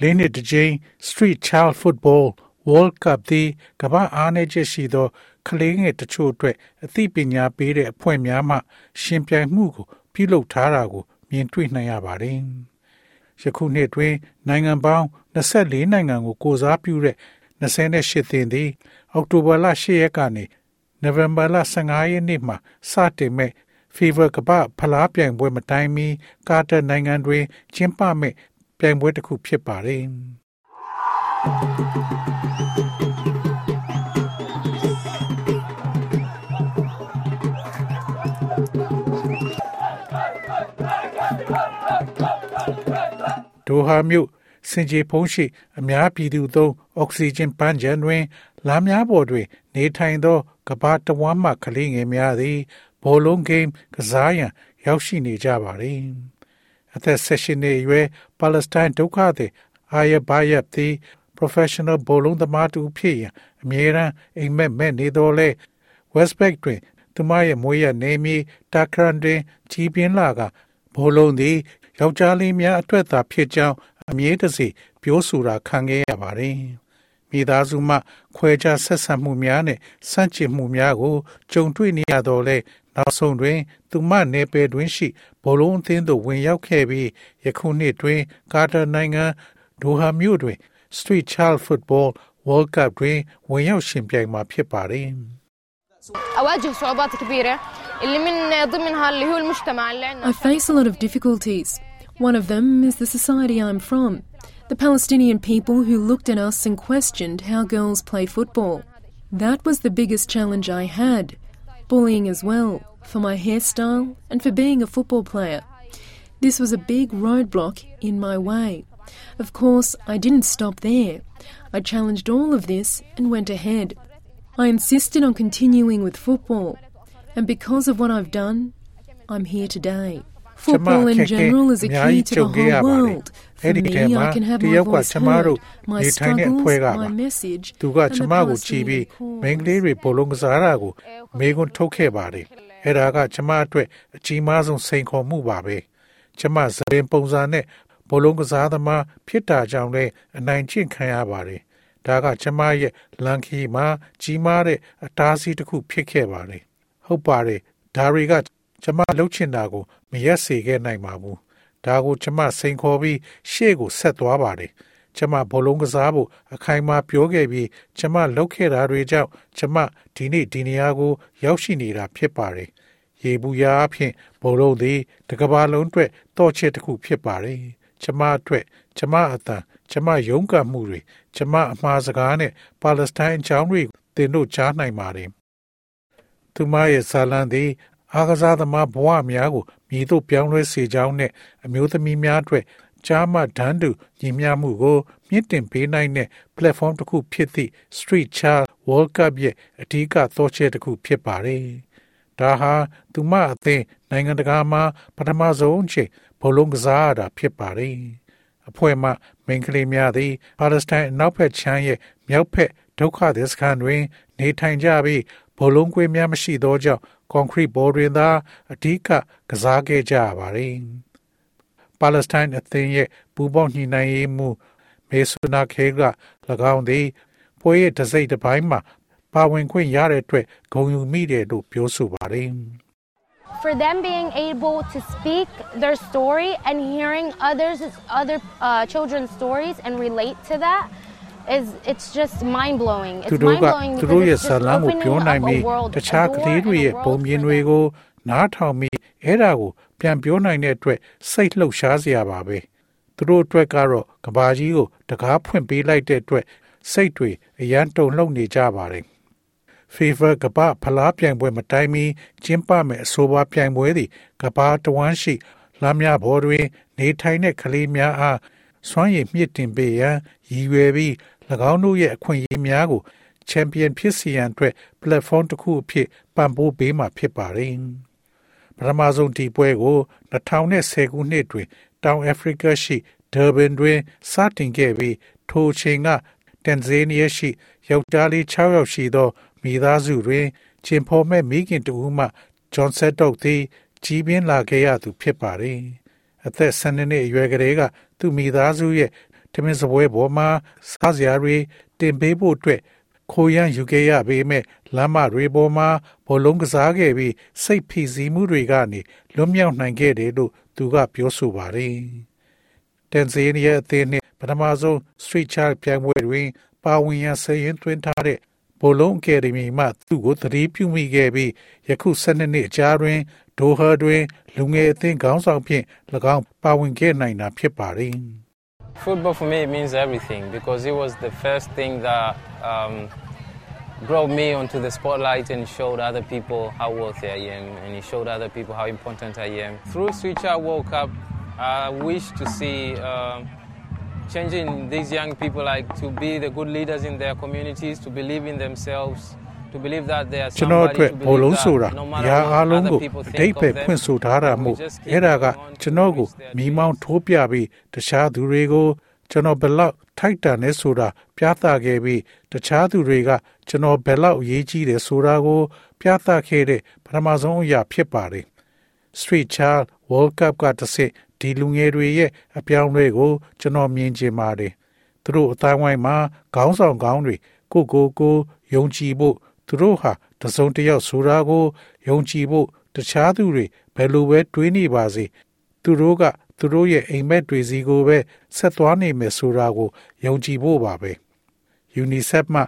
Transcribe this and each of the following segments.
လေးနှစ်တစ်ကြိမ် Street Child Football World Cup သည်ကမ္ဘာအားနည်းချက်ရှိသောကလေးငယ်တချို့အတွက်အသိပညာပေးတဲ့အဖွဲ့များမှ ရှင်ပြိုင်မှုကိုပြုလုပ်ထားတာကိုမြင်တွေ့နိုင်ရပါတယ်။ယခုနှစ်တွင် နိုင်ငံပေါင်း24နိုင်ငံကိုကိုစားပြုတဲ့28သင်းသည် အောက်တိုဘာလ10ရက်ကနေနိုဝင်ဘာလ15ရက်နေ့မှာစတင်မဲ့ Fever ကပဖလားပြိုင်ပွဲမတိုင်မီကာတာနိုင်ငံတွင်ကျင်းပမဲ့ ပြိုင်ပွဲတစ်ခုဖြစ်ပါတယ်။ဒိုဟာမြို့စင်ကြေဖုံးရှိ အများပြည်သူသုံးအောက်ဆီဂျင်ပန်းချံတွင်လမ်းများပေါ်တွင် နေထိုင်သောကဘာတဝမ်းမှကလေးငယ်များသည်ဘောလုံးဂိမ်းကစားရန်ရောက်ရှိနေကြပါသည် အသက်၁၈နှစ်အရွယ်ပါလက်စတိုင်းဒုက္ခသည်အာယဘာယပ်သည် professional ဘောလုံးသမားတူဖြစ်ရန်အမြဲတမ်းအိမ်မက်မဲ့နေတော်လဲ Westpac တွင်သူမရဲ့မွေးရနေမီတာခရန်တွင်ကြီးပြင်းလာကဘောလုံးသည်ယောက်ျားလေးများအတွက်သာဖြစ်ကြောင်းအမြဲတစေပြောဆိုတာခံခဲ့ရပါတယ်။မိသားစုမှခွဲခြားဆက်ဆံမှုများနဲ့စန့်ကျင်မှုများကိုကြုံတွေ့နေရတော့လဲ နောက်ဆုံးတွင် သူမနယ်ပယ်တွင်ရှိဘောလုံးအသင်းသို့ဝင်ရောက်ခဲ့ပြီးယခုနှစ်တွင်ကာတာနိုင်ငံဒိုဟာမြို့တွင် Street Child Football World Cup တွင်ဝင်ရောက်ရှင်ပြိုင်မှာဖြစ်ပါတယ်။ أواجه صعوبات كبيرة اللي من ضمنها اللي هو المجتمع اللي عندنا I face a lot of difficulties. One of them is the society I'm from. The Palestinian people who looked at us and questioned how girls play football. That was the biggest challenge I had. Bullying as well, for my hairstyle, and for being a football player. This was a big roadblock in my way. Of course, I didn't stop there. I challenged all of this and went ahead. I insisted on continuing with football, and because of what I've done, I'm here today. Football in general is a key to the whole world. For me, I can have my voice heard, my struggles, my message, and the person. ည့်ပြီး Palestinian မိန်းကလေးတွေဘောလုံးကစားတာကိုမေကွန်းထုတ်ခဲ့ပါတယ်။အဲ့ဒါကကျမအတွက်အကြီးမားဆုံးစိန်ခေါ်မှုပါပဲ။ကျမသပင်ပုံစံနဲ့ဘောလုံးကစားသမားဖြစ်တာကြောင့်လည်းအနိုင်ကျင့်ခံရပါတယ်။ဒါကကျမရဲ့လန်ခီမှာကြီးမားတဲ့အတားအဆီးတစ်ခုဖြစ်ခဲ့ပါတယ်။ဟုတ်ပါတယ်။ဒါတွေကကျမလှုပ်ချင်တာကိုမရက်စေခဲ့နိုင်ပါဘူး။ဒါကိုကျမစိန်ခေါ်ပြီးရှေ့ကိုဆက်သွားပါတယ်။ ကျမဘောလုံးကစားဖို့အခိုင်အမာပြောခဲ့ပြီးကျမလှုပ်ခဲ့တာတွေကြောင့်ကျမဒီနေ့ဒီနေရာကို ရောက်ရှိနေတာဖြစ်ပါတယ်။ရေဘူးရာအဖြစ်ဘောလုံးသည်တစ်ကမ္ဘာလုံးအတွက်တော့ချက်တစ်ခုဖြစ်ပါတယ်။ကျမအတွက်ကျမအတန်ကျမယုံကံမှုတွေကျမအမှားစကားနဲ့ပါလက်စတိုင်းအကြောင်းတွေတင်တို့ကြားနိုင်ပါတယ်။သူမရဲ့ဇာလံသည်အာကစားသမားဘဝများကိုမြည်တို့ပြောင်းလဲစေကြောင်းနဲ့အမျိုးသမီးများအတွက် ကြားမှဒန်းတူညီမျှမှုကိုမြင့်တင်ပေးနိုင်တဲ့ platform တစ်ခုဖြစ်သည့် Street Child World Cup ရဲ့အထူးကသောချက်တစ်ခုဖြစ်ပါတယ်။ဒါဟာသူမအသင်းနိုင်ငံတကာမှာပထမဆုံးအချိန်ဘောလုံးကစားရတာဖြစ်ပါတယ်။အဖွဲ့မှမိန်းကလေးများသည်ပါလက်စတိုင်းအနောက်ဘက်ခြမ်းရဲ့မြောက်ဘက်ဒုက္ခသည်စခန်းတွင် နေထိုင်ကြပြီးဘောလုံးကွင်းများမရှိသောကြောင့်ကွန်ကရစ်ဘော်တွင်သာအဓိကကစားခဲ့ကြရပါတယ်။ ပါလက်စတိုင်းအသင်းရဲ့ပူးပေါင်းညှိနှိုင်းရေးမှုမေဆူနာခေက၎င်းသည်ပွဲရဲ့တစ်စိတ်တစ်ပိုင်းမှာပါဝင်ခွင့်ရတဲ့အတွက်ဂုဏ်ယူမိတယ်လို့ပြောဆိုပါတယ်။ for them being able to speak their story and hearing others other uh, children's stories and relate to that is it's just mind blowing သူ it's တို့ mind က blowing သူတို့ because ရဲ့ it's ဇာ just လမ်းကို opening ပြော up နိုင် a ပြီး world တခြား a က door လေးတွေ and a ရဲ့ world ပုံမြင်တွေကိုနားထောင်ပြီး အဲ့ဒါကိုပြန်ပြောနိုင်တဲ့အတွက်စိတ်လှုပ်ရှားစရာပါပဲသူတို့အတွက်ကတော့ကဘာကြီးကိုတကားဖွင့်ပေးလိုက်တဲ့အတွက်စိတ်တွေအရန်တုန်လှုပ်နေကြပါတယ် FIFA ကမ္ဘာဖလားပြိုင်ပွဲမတိုင်မီကျင်းပမဲ့အဆိုပါပြိုင်ပွဲသည်ကမ္ဘာတဝန်းရှိလမ်းများပေါ်တွင် နေထိုင်တဲ့ကလေးများအားစွမ်းရည်မြင့်တင်ပေးရန်ရည်ရွယ်ပြီး၎င်းတို့ရဲ့အခွင့်အရေးများကိုချန်ပီယံဖြစ်စီရန်အတွက် platform တစ်ခုအဖြစ်ပံ့ပိုးပေးမှာဖြစ်ပါတယ်။ ပထမဆုံးဒီပွဲကို2010ခုနှစ်တွင် တောင်အာဖရိကရှိဒါဘန်တွင်စတင်ခဲ့ပြီးထိုအချိန်ကတန်ဇေးနီးယားရှိယောက်ျားလေး6ယောက်ရှိသောမိသားစုတွင်ကျင်ဖော်မဲ့မိခင်တဦးမှဂျွန်ဆက်တော့သည်ကြီးပြင်းလာခဲ့ရသူဖြစ်ပါတယ်။အသက်12နှစ်အရွယ်ကလေးကသူ့မိသားစုရဲ့တမင်စပွဲပေါ်မှာစားစရာတွေတင်ပေးဖို့အတွက် ခိုးရန်ယူခဲ့ရပေမဲ့လမ်းမတွေပေါ်မှာဘောလုံးကစားခဲ့ပြီးစိတ်ဖိစီးမှုတွေကနေလွတ်မြောက်နိုင်ခဲ့တယ်လို့သူကပြောဆိုပါတယ်။တန်ဇေးနီးယားအသင်းနဲ့ပထမဆုံး Street Child ပြိုင်ပွဲတွင် ပါဝင်ရန်စရင်သွင်းထားတဲ့ဘောလုံးအကယ်ဒမီမှသူ့ကိုသတိပြုမိခဲ့ပြီးယခု12နှစ်အကြာတွင်ဒိုဟာတွင် လူငယ်အသင်းခေါင်းဆောင်ဖြင့်၎င်းပါဝင်ခဲ့နိုင်တာဖြစ်ပါတယ်။ Football for me means everything because it was the first thing that um, brought me onto the spotlight and showed other people how worthy I am and it showed other people how important I am. Through Switcher World Cup, I wish to see uh, changing these young people like to be the good leaders in their communities, to believe in themselves, to believe that they are ကျွန်တော် somebody အတွက် to ဘော believe လုံးဆိုတာ that no အ matter ရာအား what လုံး other ကို people အတိတ် think ပဲ of ဖွင့် them, ဆိုထားတာ we မို့ just keep အဲ့ဒါက on ကျွန်တော်ကို doing what မိမောင်းထိုးပြပြီးတခြားသူတွေကိုကျွန်တော်ဘယ်လောက်ထိုက်တန်လဲဆိုတာပြသခဲ့ပြီးတခြားသူတွေကကျွန်တော်ဘယ်လောက်အရေးကြီးတယ်ဆိုတာကို ပြသခဲ့တဲ့ပထမဆုံးအရာဖြစ်ပါတယ် Street Child World Cup ကတစ်စစ်ဒီလူငယ်တွေရဲ့အပြောင်းအလဲကို ကျွန်တော်မြင်ချင်ပါတယ်သူတို့အတိုင်းဝိုင်းမှာခေါင်းဆောင်ကောင်းတွေကိုကိုကိုယုံကြည်ဖို့ သူတို့ဟာတစုံတစ်ယောက်ဆိုတာကိုယုံကြည်ဖို့တခြားသူတွေဘယ်လိုပဲတွေးနေပါစေသူတို့ကသူတို့ရဲ့အိမ်မက်တွေစီကိုပဲဆက်သွားနေမယ်ဆိုတာကိုယုံကြည်ဖို့ပါပဲ UNICEF မှ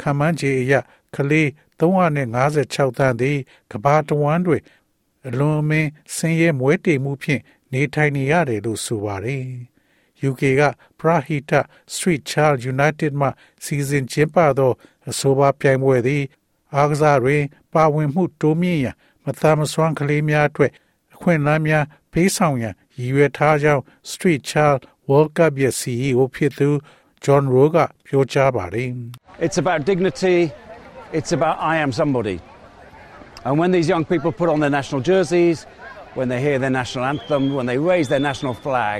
ခန့်မှန်းခြေအရကလေး356တန်းသည်ကမ္ဘာတဝန်းတွင်အလွန်အမင်းဆင်းရဲမွဲတေမှုဖြင့်နေထိုင်နေရတယ်လို့ဆိုပါတယ်။ UK က Prahita Street Child United မှစီစဉ်ကျင်းပသောအဆိုပါပြိုင်ပွဲသည်အားကစားတွင်ပါဝင်မှုတိုးမြင့်ရန်မသားမစွမ်းကလေးများအတွက်အခွင့်အလမ်းများပေးဆောင်ရန်ရည်ရွယ်ထားကြောင်း Street Child World Cup ရဲ့ CEO ဖြစ်သူ John Rowe ကပြောကြားပါတယ်။ It's about dignity. It's about I am somebody. And when these young people put on their national jerseys, when they hear their national anthem, when they raise their national flag,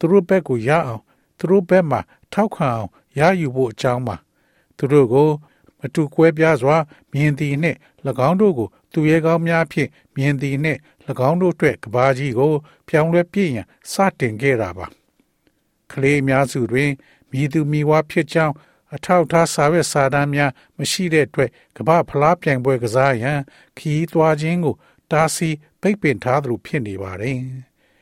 သူတို့ဘက်ကိုရအောင်သူတို့ဘက်မှာထောက်ခံအောင်ရယူဖို့အကြောင်းပါသူတို့ကိုမတူကွဲပြားစွာမြင်သည်နှင့်၎င်းတို့ကိုသူရဲကောင်းများဖြင့်မြင်သည်နှင့်၎င်းတို့အတွက်ကဘာကြီးကို ပြောင်းလဲပြည့်ရန်စတင်ခဲ့တာပါကလေးအများစုတွင်မြည်သူမြည်ဝါဖြစ်ကြောင်းအထောက်အထားစာရွက်စာတမ်းများမရှိတဲ့အတွက်ကမ္ဘာဖလားပြိုင်ပွဲကစားရန်ခီးသွားခြင်းကိုတားဆီးပိတ်ပင်ထားသလိုဖြစ်နေပါတယ်။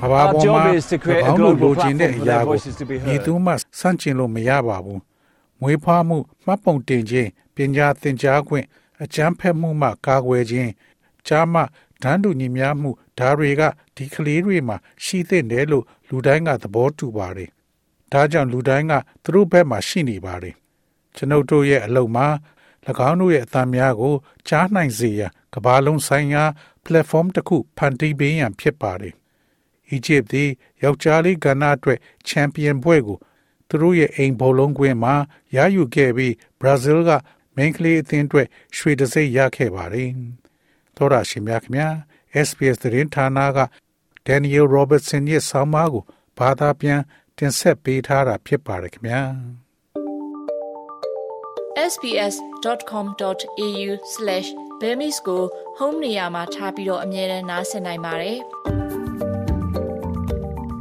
ကဘာပေါ် Our job မှာ is to create a ၎င်းတို့ global လိုချင်တဲ့အရာ platform for their ကို voices to be heard. ဒီသူမှစန့်ကျင်လို့မရပါဘူး။မွေးဖွားမှုမှတ်ပုံတင်ခြင်းပညာသင်ကြားခွင့်အကြမ်းဖက်မှုမှကာကွယ်ခြင်းကြားမှဒန်းတူညီမျှမှုဒါတွေကဒီကလေးတွေမှာရှိသင့်တယ်လို့လူတိုင်းကသဘောတူပါတယ်။ဒါကြောင့်လူတိုင်းကသူတို့ဘက်မှာရှိနေပါတယ်။ကျွန်ုပ်တို့ရဲ့အလုပ်မှာ၎င်းတို့ရဲ့အသံများကိုကြားနိုင်စေရန်ကမ္ဘာလုံးဆိုင်ရာ platform တစ်ခုဖန်တီးပေးရန်ဖြစ်ပါတယ်။ အီဂျစ်သည်ယောက်ျားလေးကဏ္ဍအတွက်ချန်ပီယံဘွဲ့ကိုသူတို့ရဲ့အိမ်ဘောလုံးကွင်းမှာရယူခဲ့ပြီးဘရာဇီးကမိန်းကလေးအသင်းအတွက်ရွှေတံဆိပ်ရခဲ့ပါတယ်။သောရရှင်များခင်ဗျာ SPS သတင်းဌာနက Daniel Robertson ရဲ့ဆောင်းပါးကိုဘာသာပြန်တင်ဆက်ပေးထားတာဖြစ်ပါတယ်ခင်ဗျာ။ sbs.com.au/bemis ကို home နေရာမှာထားပြီးတော့အမြဲတမ်းနှာစင်နိုင်ပါတယ်။